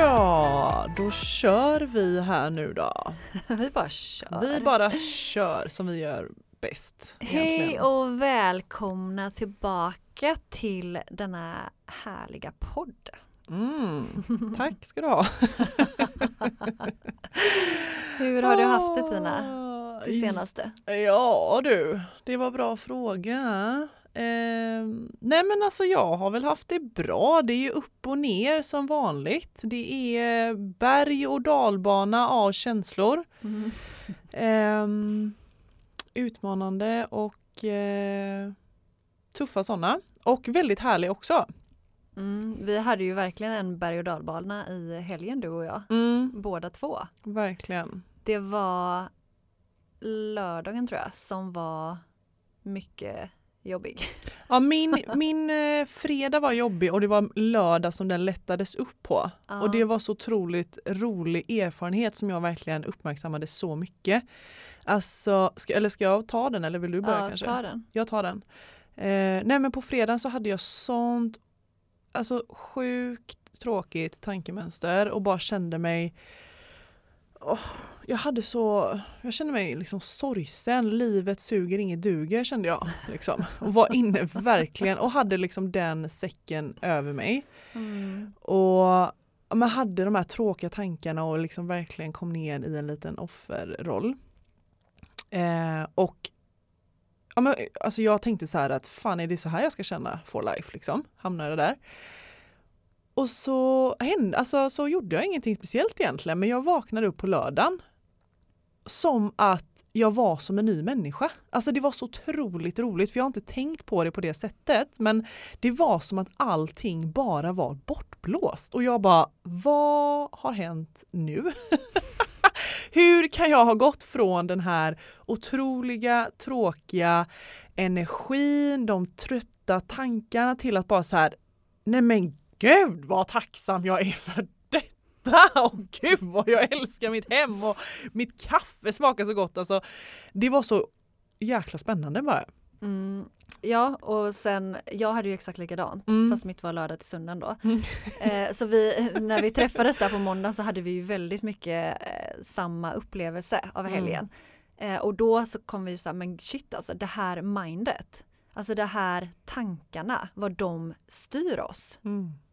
Ja, då kör vi här nu då. vi bara kör. Vi bara kör som vi gör bäst. Hej egentligen. och välkomna tillbaka till denna härliga podd. Mm, tack ska du ha. Hur har du haft det Tina? Ah, Det senaste? Ja du, det var bra fråga. Eh, nej men alltså jag har väl haft det bra. Det är ju upp och ner som vanligt. Det är berg och dalbana av känslor. Mm. Ehm, utmanande och eh, tuffa sådana. Och väldigt härlig också. Mm, vi hade ju verkligen en berg och dalbana i helgen du och jag. Mm, Båda två. verkligen. Det var lördagen tror jag som var mycket jobbig. Ja, min, min eh, fredag var jobbig och det var lördag som den lättades upp på. Ja. Och det var så otroligt rolig erfarenhet som jag verkligen uppmärksammade så mycket. Alltså, ska, eller ska jag ta den eller vill du börja ja, kanske? ta den. Jag tar den. Eh, nej men på fredagen så hade jag sånt alltså sjukt tråkigt tankemönster och bara kände mig åh, jag hade så, jag kände mig liksom sorgsen, livet suger, inget duger kände jag. Liksom. Och var inne verkligen och hade liksom den säcken över mig. Mm. Och man hade de här tråkiga tankarna och liksom verkligen kom ner i en liten offerroll. Eh, och ja, men, alltså jag tänkte så här att fan är det så här jag ska känna for life liksom? Hamnade där. Och så hände, alltså så gjorde jag ingenting speciellt egentligen men jag vaknade upp på lördagen som att jag var som en ny människa. Alltså det var så otroligt roligt för jag har inte tänkt på det på det sättet men det var som att allting bara var bortblåst och jag bara vad har hänt nu? Hur kan jag ha gått från den här otroliga, tråkiga energin, de trötta tankarna till att bara så här, nej men gud vad tacksam jag är för detta och gud vad jag älskar mitt hem och mitt kaffe smakar så gott. Alltså, det var så jäkla spännande bara. Mm. Ja och sen, jag hade ju exakt likadant Mm. fast mitt var lördag till söndagen då. Mm. Eh, så vi, när vi träffades där på måndag så hade vi ju väldigt mycket eh, samma upplevelse av Mm. helgen. Eh, och då så kom vi så här, men shit alltså det här mindet, alltså det här tankarna, vad de styr oss.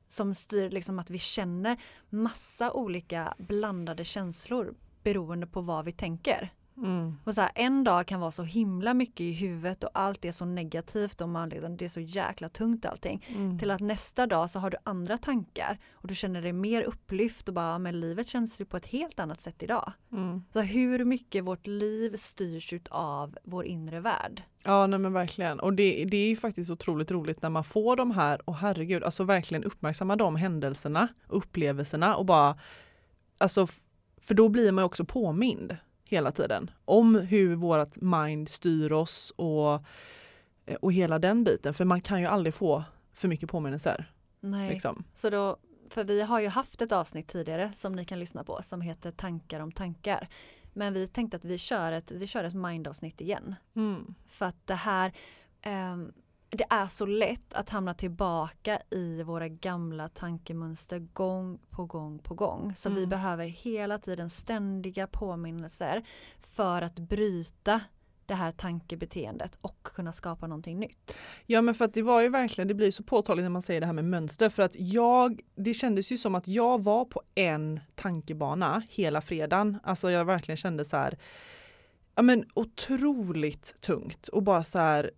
Som styr liksom att vi känner massa olika blandade känslor beroende på vad vi tänker. Mm. Och så här, en dag kan vara så himla mycket i huvudet och allt är så negativt och man liksom, det är så jäkla tungt allting. Mm. Till att nästa dag så har du andra tankar och du känner dig mer upplyft och bara, "Ja, men livet känns ju på ett helt annat sätt idag. Mm. Så hur mycket vårt liv styrs av vår inre värld. Ja nej men verkligen och det, det är faktiskt otroligt roligt när man får de här och herregud alltså verkligen uppmärksamma de händelserna upplevelserna och bara alltså för då blir man också påmind hela tiden om hur vårt mind styr oss och, eh, och hela den biten för man kan ju aldrig få för mycket påminnelser. Nej. Liksom. Så då, för vi har ju haft ett avsnitt tidigare som ni kan lyssna på som heter Tankar om tankar. Men vi tänkte att vi kör ett, vi kör ett mindavsnitt igen. Mm. För att det här, ehm, det är så lätt att hamna tillbaka i våra gamla tankemönster gång på gång på gång. Så vi Mm. behöver hela tiden ständiga påminnelser för att bryta det här tankebeteendet och kunna skapa någonting nytt. Ja men för att det var ju verkligen, det blir så påtagligt när man säger det här med mönster för att jag, det kändes ju som att jag var på en tankebana hela fredagen. Alltså jag verkligen kände så här, ja men otroligt tungt och bara så här,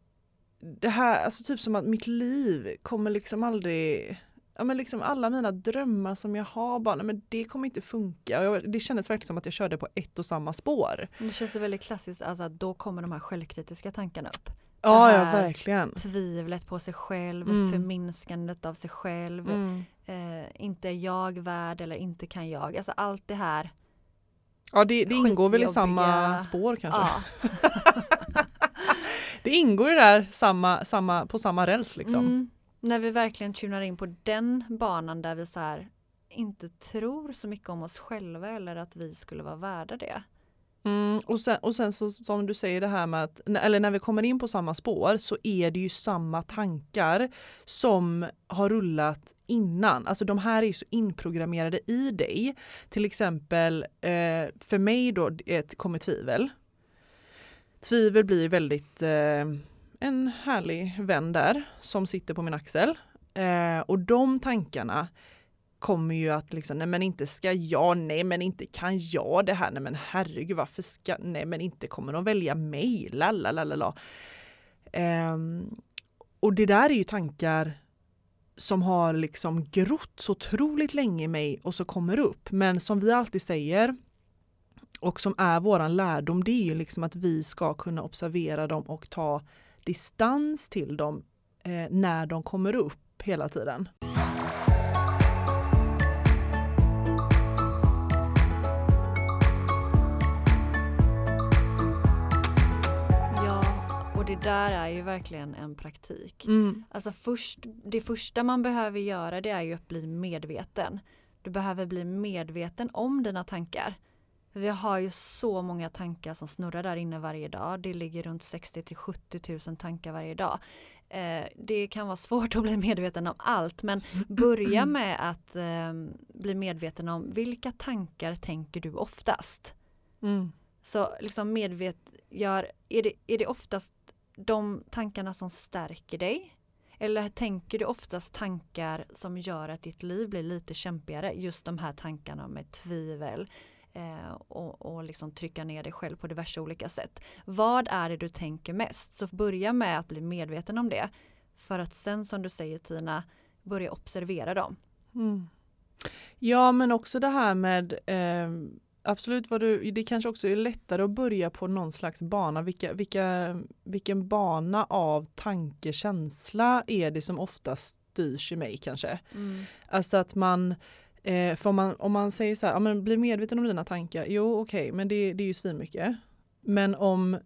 det här, alltså typ som att mitt liv kommer liksom aldrig, ja men liksom alla mina drömmar som jag har bara, nej men det kommer inte funka. Och jag, det kändes verkligen som att jag körde på ett och samma spår. Det känns väldigt klassiskt, alltså att då kommer de här självkritiska tankarna upp. Ja, ja verkligen. tvivlet på sig själv, Mm. förminskandet av sig själv, Mm. eh, inte är jag värd eller inte kan jag. Alltså allt det här. Ja det, det ingår väl i samma spår kanske. Ja, Det ingår ju där samma, samma, på samma räls liksom. mm, när vi verkligen tunar in på den banan där vi så här inte tror så mycket om oss själva eller att vi skulle vara värda det. Mm, och, sen, och sen så som du säger det här med att, eller när vi kommer in på samma spår så är det ju samma tankar som har rullat innan. Alltså de här är ju så inprogrammerade i dig. Till exempel eh, för mig då ett kommer tvivel. Tvivel blir väldigt eh, en härlig vän där som sitter på min axel. Eh, och de tankarna kommer ju att liksom, nej men inte ska jag, nej men inte kan jag det här, nej men herregud varför ska, nej men inte kommer de välja mig, lalalala. Um, ehm, och det där är ju tankar som har liksom grott så otroligt länge i mig och så kommer upp. Men som vi alltid säger och som är våran lärdom, det är ju liksom att vi ska kunna observera dem och ta distans till dem eh, när de kommer upp hela tiden. Ja, och det där är ju verkligen en praktik. Mm. Alltså först, det första man behöver göra det är ju att bli medveten. Du behöver bli medveten om dina tankar. Vi har ju så många tankar som snurrar där inne varje dag. Det ligger runt 60 till 70 000 tankar varje dag. Eh, det kan vara svårt att bli medveten om allt men börja med att eh, bli medveten om vilka tankar tänker du oftast? Mm. Så liksom medvetgör, är det, är det oftast de tankarna som stärker dig? Eller tänker du oftast tankar som gör att ditt liv blir lite kämpigare? Just de här tankarna med tvivel eh, och, och liksom trycka ner dig själv på diverse olika sätt. Vad är det du tänker mest? Så börja med att bli medveten om det. För att sen som du säger Tina, börja observera dem. Mm. Ja men också det här med eh, absolut vad du, det kanske också är lättare att börja på någon slags bana. Vilka, vilka, vilken bana av tanke, känsla är det som oftast styrs i mig kanske? Alltså att man, eh, för om man, om man säger så här, ja, men bli medveten om dina tankar, jo okej men det, det är ju svinmycket. Men om,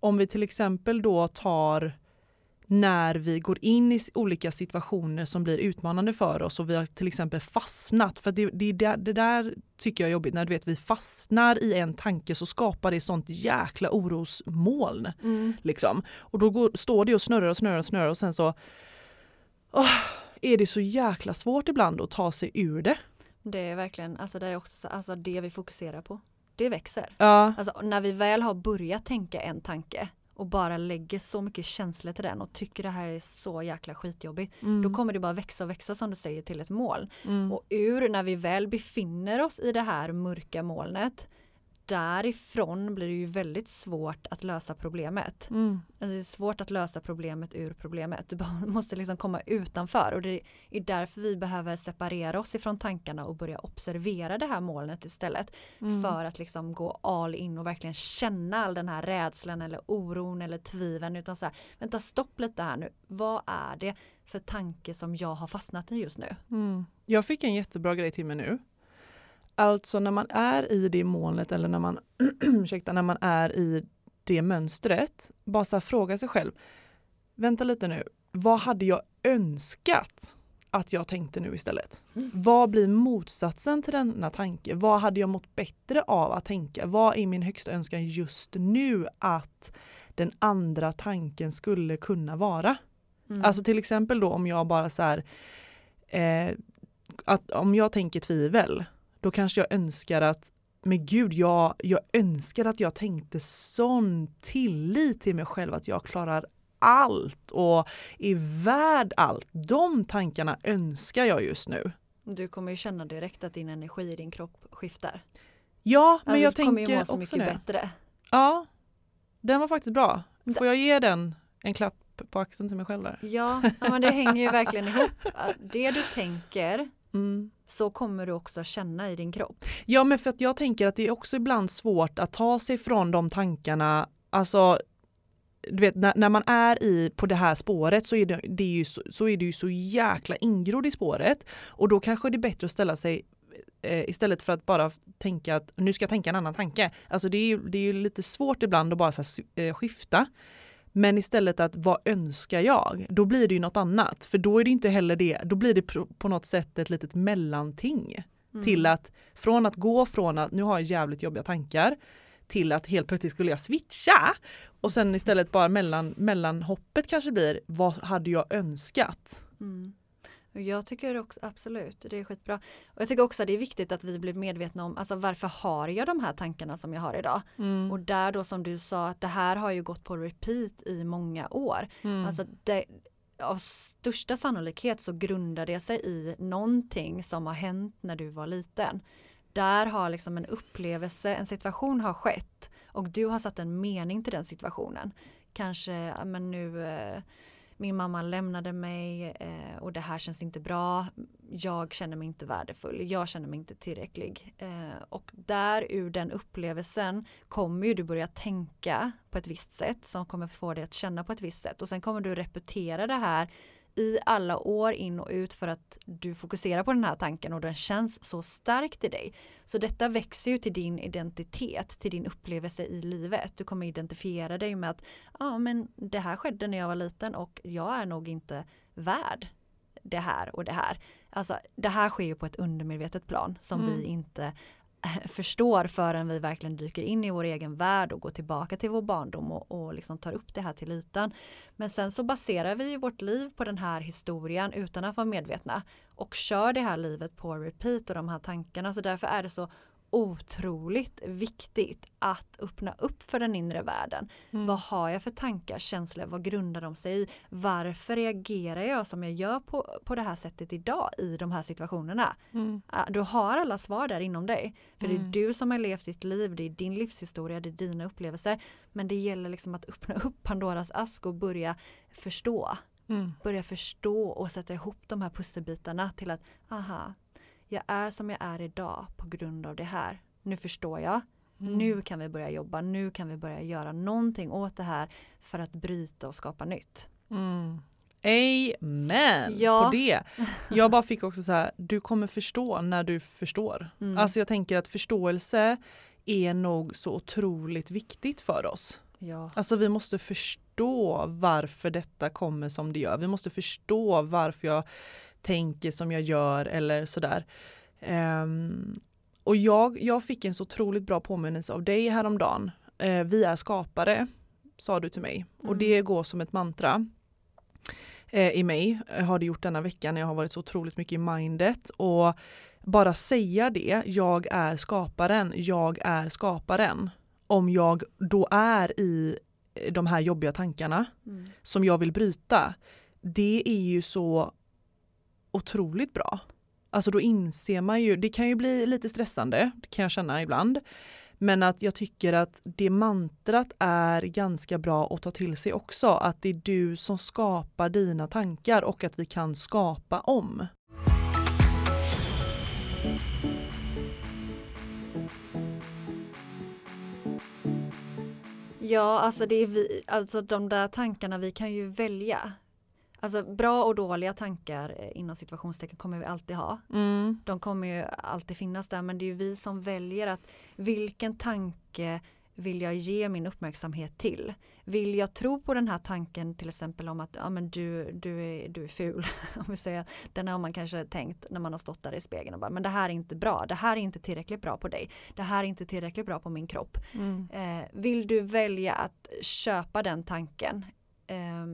om vi till exempel då tar när vi går in i olika situationer som blir utmanande för oss och vi har till exempel fastnat, för det, det, det, där tycker jag är jobbigt, när du vet vi fastnar i en tanke så skapar det sånt jäkla orosmoln. Mm. Liksom. Och då går, står det och snurrar och snurrar och snurrar och sen så åh, är det så jäkla svårt ibland att ta sig ur det. Det är verkligen, alltså det är också så, alltså det vi fokuserar på, det växer. Ja. Alltså när vi väl har börjat tänka en tanke och bara lägger så mycket känslor till den och tycker det här är så jäkla skitjobbigt. Mm. Då kommer det bara växa och växa som du säger till ett mål. mm. Och ur när vi väl befinner oss i det här mörka molnet därifrån blir det ju väldigt svårt att lösa problemet. Mm. Alltså det är svårt att lösa problemet ur problemet. Du måste liksom komma utanför och det är därför vi behöver separera oss ifrån tankarna och börja observera det här molnet istället. Mm. För att liksom gå all in och verkligen känna all den här rädslan eller oron eller tviveln. Utan så här, vänta stopp lite här nu. Vad är det för tanke som jag har fastnat i just nu? Mm. Jag fick en jättebra grej till mig nu. Alltså när man är i det molnet eller när man, ursäkta, när man är i det mönstret, bara så fråga sig själv, vänta lite nu, vad hade jag önskat att jag tänkte nu istället? Mm. Vad blir motsatsen till denna tanke? Vad hade jag mått bättre av att tänka? Vad är min högsta önskan just nu att den andra tanken skulle kunna vara? Mm. Alltså till exempel då om jag bara så här, eh, att om jag tänker tvivel, då kanske jag önskar att, men gud, jag, jag önskar att jag tänkte sån tillit till mig själv att jag klarar allt och är värd allt. De tankarna önskar jag just nu. Du kommer ju känna direkt att din energi i din kropp skiftar. Ja, men Alltså, jag du kommer ju tänker må så också mycket det. bättre. Ja, den var faktiskt bra. Får jag ge den en klapp på axeln till mig själv där? Ja, men det hänger ju verkligen ihop. Det du tänker Mm så kommer du också känna i din kropp. Ja men för att jag tänker att det är också ibland svårt att ta sig från de tankarna, alltså du vet när, när man är i, på det här spåret så är det, det är ju så, så är det ju så jäkla ingrodd i spåret och då kanske det är bättre att ställa sig eh, istället för att bara tänka att nu ska jag tänka en annan tanke. Alltså det är ju, det är ju lite svårt ibland att bara så här, eh, skifta. Men istället att vad önskar jag? Då blir det ju något annat. För då är det inte heller det, då blir det på något sätt ett litet mellanting. Mm. Till att från att gå från att nu har jag jävligt jobbiga tankar till att helt plötsligt skulle jag switcha. Och sen istället bara mellan, mellanhoppet kanske blir vad hade jag önskat? Mm. Jag tycker också absolut, det är skitbra. Och jag tycker också det är viktigt att vi blir medvetna om, alltså varför har jag de här tankarna som jag har idag? Mm. Och där då som du sa, att det här har ju gått på repeat i många år. Mm. Alltså det, av största sannolikhet så grundar det sig i någonting som har hänt när du var liten. Där har liksom en upplevelse, en situation har skett och du har satt en mening till den situationen. Kanske, men nu eh, min mamma lämnade mig eh, och det här känns inte bra. Jag känner mig inte värdefull, jag känner mig inte tillräcklig. Eh, och där ur den upplevelsen kommer ju du börja tänka på ett visst sätt som kommer få dig att känna på ett visst sätt och sen kommer du repetera det här i alla år in och ut för att du fokuserar på den här tanken och den känns så starkt i dig. Så detta växer ju till din identitet, till din upplevelse i livet. Du kommer identifiera dig med att ja, men det här skedde när jag var liten och jag är nog inte värd det här och det här. Alltså det här sker ju på ett undermedvetet plan som mm. vi inte förstår förrän vi verkligen dyker in i vår egen värld och går tillbaka till vår barndom och, och liksom tar upp det här till ytan. Men sen så baserar vi vårt liv på den här historien utan att vara medvetna och kör det här livet på repeat och de här tankarna så därför är det så otroligt viktigt att öppna upp för den inre världen. Mm. Vad har jag för tankar, känslor, vad grundar de sig i? Varför reagerar jag som jag gör på, på det här sättet idag i de här situationerna? Mm. Du har alla svar där inom dig. För mm. det är mm. du som har levt ditt liv, det är din livshistoria, det är dina upplevelser. Men det gäller liksom att öppna upp Pandoras ask och börja förstå. Mm. Börja förstå och sätta ihop de här pusselbitarna till att aha, jag är som jag är idag på grund av det här. Nu förstår jag. Mm. Nu kan vi börja jobba, nu kan vi börja göra någonting åt det här för att bryta och skapa nytt. Mm. Amen ja. på det. Jag bara fick också så här, du kommer förstå när du förstår. Mm. Alltså jag tänker att förståelse är nog så otroligt viktigt för oss. Ja. Alltså vi måste förstå varför detta kommer som det gör. Vi måste förstå varför jag tänker som jag gör eller sådär. Um, och jag, jag fick en så otroligt bra påminnelse av dig häromdagen. Uh, vi är skapare, sa du till mig. Mm. Och det går som ett mantra uh, i mig, uh, har det gjort denna vecka när jag har varit så otroligt mycket i mindet. Och bara säga det, jag är skaparen, jag är skaparen. Om jag då är i de här jobbiga tankarna mm. som jag vill bryta. Det är ju så otroligt bra. Alltså då inser man ju, det kan ju bli lite stressande, det kan jag känna ibland. Men att jag tycker att det mantrat är ganska bra att ta till sig också, att det är du som skapar dina tankar och att vi kan skapa om. Ja, alltså det är vi, alltså de där tankarna vi kan ju välja. Alltså bra och dåliga tankar eh, inom situationstecken kommer vi alltid ha. Mm. De kommer ju alltid finnas där men det är ju vi som väljer att vilken tanke vill jag ge min uppmärksamhet till? Vill jag tro på den här tanken till exempel om att ja, men du, du, är, du är ful? om vi säger, den har man kanske tänkt när man har stått där i spegeln och bara men det här är inte bra, det här är inte tillräckligt bra på dig, det här är inte tillräckligt bra på min kropp. Mm. Eh, vill du välja att köpa den tanken eh,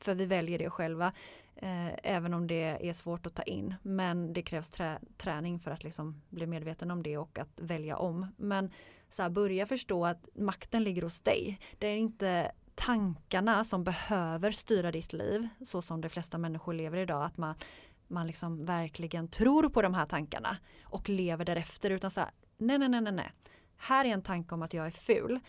för vi väljer det själva. Eh, även om det är svårt att ta in. Men det krävs trä, träning för att liksom bli medveten om det och att välja om. Men så här, börja förstå att makten ligger hos dig. Det är inte tankarna som behöver styra ditt liv så som de flesta människor lever idag. Att man, man liksom verkligen tror på de här tankarna och lever därefter utan så här, nej, nej, nej, nej, nej. Här är en tanke om att jag är ful.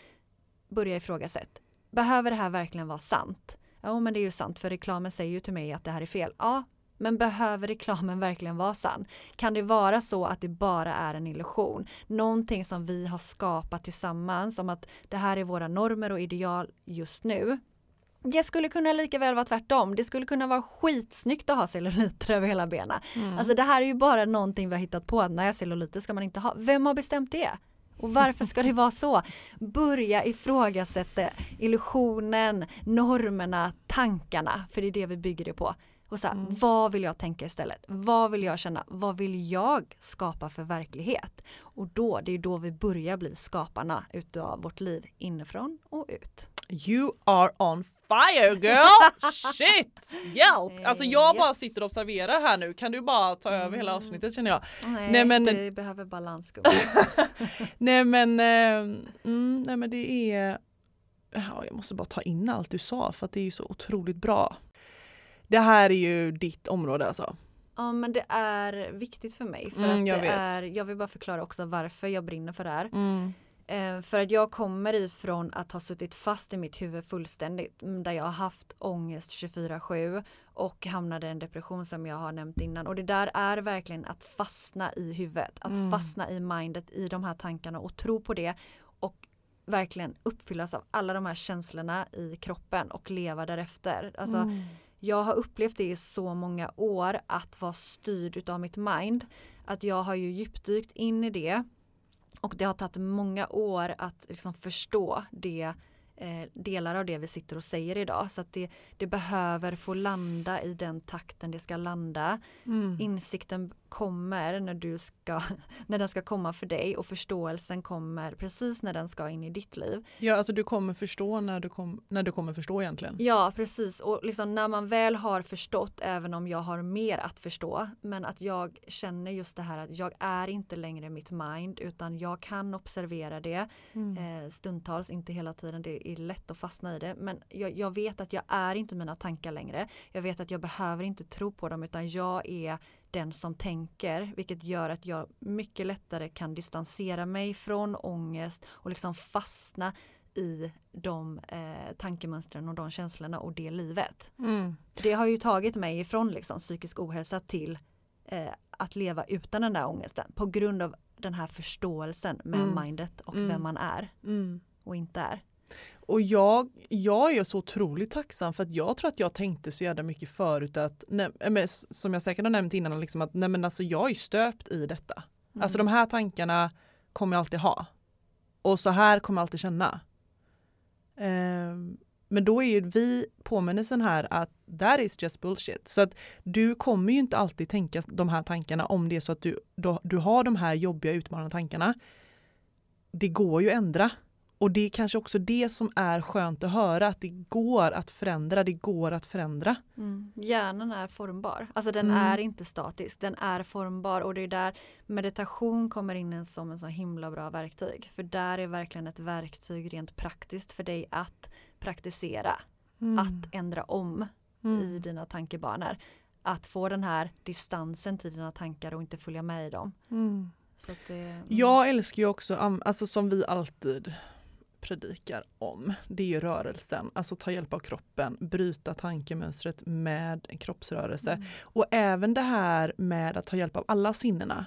Börja ifrågasätta. Behöver det här verkligen vara sant? Ja, men det är ju sant för reklamen säger ju till mig att det här är fel. Ja, men behöver reklamen verkligen vara sann? Kan det vara så att det bara är en illusion? Någonting som vi har skapat tillsammans om att det här är våra normer och ideal just nu. Det skulle kunna lika väl vara tvärtom. Det skulle kunna vara skitsnyggt att ha celluliter över hela benen. Mm. Alltså det här är ju bara någonting vi har hittat på. Nej, celluliter ska man inte ha. Vem har bestämt det? Och varför ska det vara så? Börja ifrågasätta illusionen, normerna, tankarna. För det är det vi bygger det på. Och så här, Mm. vad vill jag tänka istället? Vad vill jag känna? Vad vill jag skapa för verklighet? Och då, det är då vi börjar bli skaparna utav vårt liv inifrån och ut. You are on fire girl! Shit! Hjälp! Alltså jag bara Yes. sitter och observerar här nu. Kan du bara ta över hela Mm. avsnittet känner jag. Nej, Nej, men- du behöver balans. Nej men, eh, mm, nej men det är, ja, jag måste bara ta in allt du sa för att det är ju så otroligt bra. Det här är ju ditt område alltså. Ja men det är viktigt för mig. För Mm, att jag det vet. är, jag vill bara förklara också varför jag brinner för det här. Mm. Eh, för att jag kommer ifrån att ha suttit fast i mitt huvud fullständigt. mm, Där jag har haft ångest 24-7 och hamnade i en depression som jag har nämnt innan. Och det där är verkligen att fastna i huvudet. Att Mm. fastna i mindet, i de här tankarna och tro på det. Och verkligen uppfyllas av alla de här känslorna i kroppen och leva därefter. Alltså, Mm. jag har upplevt det i så många år att vara styrd utav mitt mind. Att jag har ju djupdykt in i det. Och det har tagit många år att liksom förstå det delar av det vi sitter och säger idag. Så att det, det behöver få landa i den takten det ska landa. Mm. Insikten kommer när du ska, när den ska komma för dig och förståelsen kommer precis när den ska in i ditt liv. Ja alltså du kommer förstå när du, kom, när du kommer förstå egentligen. Ja precis och liksom när man väl har förstått även om jag har mer att förstå men att jag känner just det här att jag är inte längre mitt mind utan jag kan observera det Mm. eh, stundtals, inte hela tiden, det är lätt att fastna i det men jag, jag vet att jag är inte mina tankar längre. Jag vet att jag behöver inte tro på dem utan jag är den som tänker vilket gör att jag mycket lättare kan distansera mig från ångest och liksom fastna i de eh, tankemönstren och de känslorna och det livet. Mm. Det har ju tagit mig ifrån liksom, psykisk ohälsa till eh, att leva utan den där ångesten på grund av den här förståelsen med Mm. mindet och Mm. vem man är Mm. och inte är. Och jag, jag är så otroligt tacksam för att jag tror att jag tänkte så jävla mycket förut att, nej, s- som jag säkert har nämnt innan, liksom att nej men alltså jag är stöpt i detta. Mm. Alltså de här tankarna kommer jag alltid ha. Och så här kommer jag alltid känna. Ehm, men då är ju vi påminnelsen här att that is just bullshit. Så att du kommer ju inte alltid tänka de här tankarna om det är så att du, du, du har de här jobbiga utmanande tankarna. Det går ju att ändra. Och det är kanske också det som är skönt att höra, att det går att förändra, det går att förändra. Mm. Hjärnan är formbar, alltså den Mm. är inte statisk, den är formbar och det är där meditation kommer in som en så himla bra verktyg. För där är verkligen ett verktyg rent praktiskt för dig att praktisera, Mm. att ändra om Mm. i dina tankebanor. Att få den här distansen till dina tankar och inte följa med i dem. Mm. Det, mm. Jag älskar ju också, alltså som vi alltid predikar om, det är ju rörelsen. Alltså ta hjälp av kroppen, bryta tankemönstret med en kroppsrörelse. Mm. Och även det här med att ta hjälp av alla sinnena.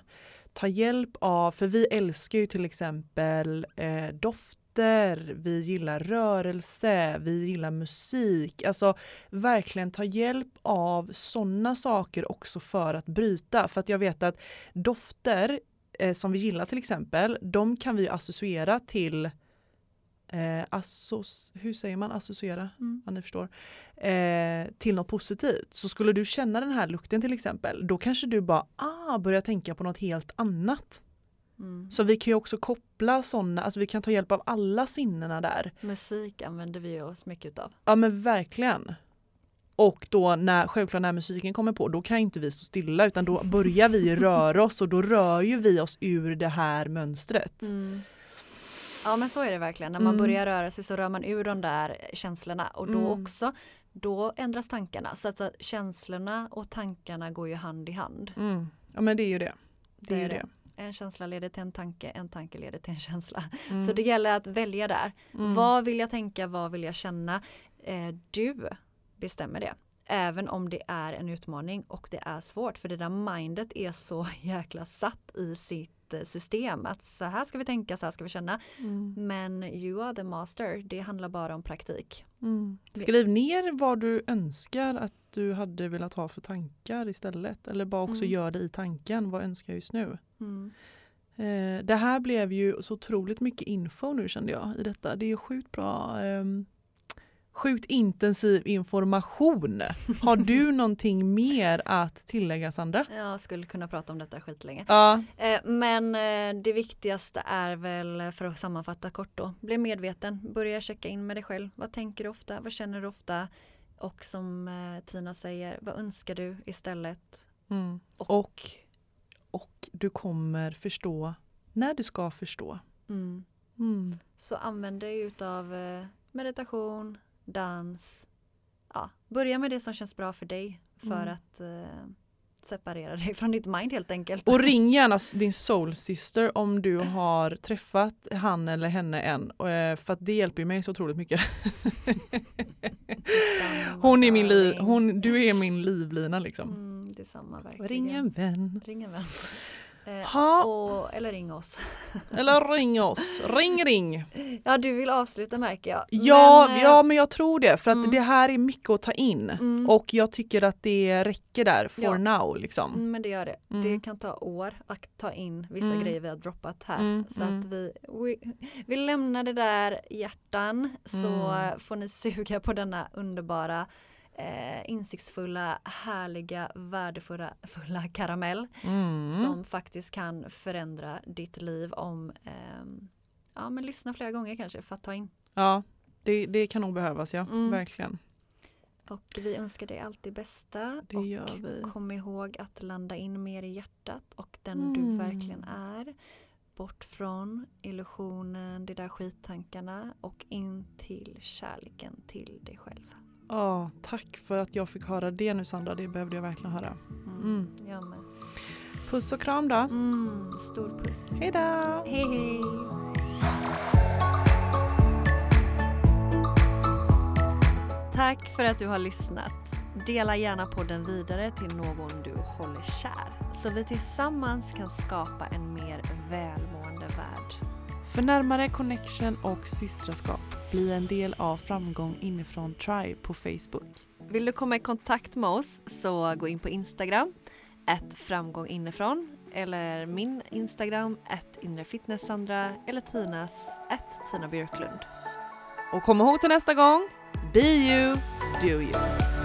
Ta hjälp av, för vi älskar ju till exempel eh, dofter, vi gillar rörelse, vi gillar musik. Alltså verkligen ta hjälp av sådana saker också för att bryta. För att jag vet att dofter eh, som vi gillar till exempel, de kan vi associera till eh, assos, hur säger man associera? Mm. Ja, ni förstår. Eh, till något positivt. Så skulle du känna den här lukten till exempel, då kanske du bara ah, börjar tänka på något helt annat. Mm. Så vi kan ju också koppla sådana, alltså vi kan ta hjälp av alla sinnena där. Musik använder vi oss mycket utav. Ja men verkligen. Och då när, självklart när musiken kommer på, då kan inte vi stå stilla utan då börjar vi röra oss och då rör ju vi oss ur det här mönstret. Mm. Ja men så är det verkligen. När man Mm. börjar röra sig så rör man ur de där känslorna och då Mm. också då ändras tankarna. Så att att känslorna och tankarna går ju hand i hand. Mm. Ja men det är ju det. Det är ju Det är det. En känsla leder till en tanke, en tanke leder till en känsla. Mm. Så det gäller att välja där. Mm. Vad vill jag tänka, vad vill jag känna? Eh, du bestämmer det. Även om det är en utmaning och det är svårt för det där mindet är så jäkla satt i sitt ett system att så här ska vi tänka, så här ska vi känna. Mm. Men you are the master, det handlar bara om praktik. Mm. Skriv ner vad du önskar att du hade velat ha för tankar istället. Eller bara också Mm. gör det i tanken. Vad önskar jag just nu? Mm. Eh, det här blev ju så otroligt mycket info nu kände jag i detta. Det är ju sjukt bra. ehm, sjukt intensiv information. Har du någonting mer att tillägga Sandra? Jag skulle kunna prata om detta skitlänge. Ja. Eh, Men eh, det viktigaste är väl för att sammanfatta kort då, bli medveten, börja checka in med dig själv. Vad tänker du ofta? Vad känner du ofta? Och som eh, Tina säger, vad önskar du istället? Mm. Och, Och, och du kommer förstå när du ska förstå. mm, Mm. så använd dig utav eh, meditation, dans. Ja, börja med det som känns bra för dig för Mm. att eh, separera dig från ditt mind helt enkelt. Och ring gärna din soul sister om du har träffat han eller henne än. eh, För att det hjälper mig så otroligt mycket. Hon är min liv, hon, du är min livlina liksom. Mm, detsamma verkligen. Ring en vän. Ring en vän. Eh, och, eller ring oss. Eller ring oss. Ring ring. Ja du vill avsluta märker jag. Ja, Men, eh, ja men jag tror det för att mm. det här är mycket att ta in. mm, Och jag tycker att det räcker där for Ja. now liksom. mm, men det gör det. Mm. Det kan ta år att ta in vissa Mm. grejer vi har droppat här. Mm, Så mm. att vi, vi, vi lämnar det där hjärtan så Mm. får ni suga på denna underbara eh, insiktsfulla, härliga, värdefulla fulla karamell Mm. som faktiskt kan förändra ditt liv om ehm, ja men lyssna flera gånger kanske för att ta in. Ja, det, det kan nog behövas ja, Mm. verkligen. Och vi önskar dig allt det bästa. Det och kom ihåg att landa in mer i hjärtat och den Mm. du verkligen är. Bort från illusionen, de där skittankarna och in till kärleken till dig själv. Ja, tack för att jag fick höra det nu Sandra, det behövde jag verkligen höra. Mm. Mm. Jag med. Puss och kram då. Mm, stor puss. Hej då! Hej hej! Tack för att du har lyssnat. Dela gärna podden vidare till någon du håller kär så vi tillsammans kan skapa en mer välmående värld. För närmare connection och systraskap, bli en del av Framgång inifrån Tribe på Facebook. Vill du komma i kontakt med oss så gå in på Instagram, ett framgång inifrån eller min Instagram, ett inrefitnesssandra eller Tinas, ett Tina Björklund. Och kom ihåg till nästa gång, be you, do you.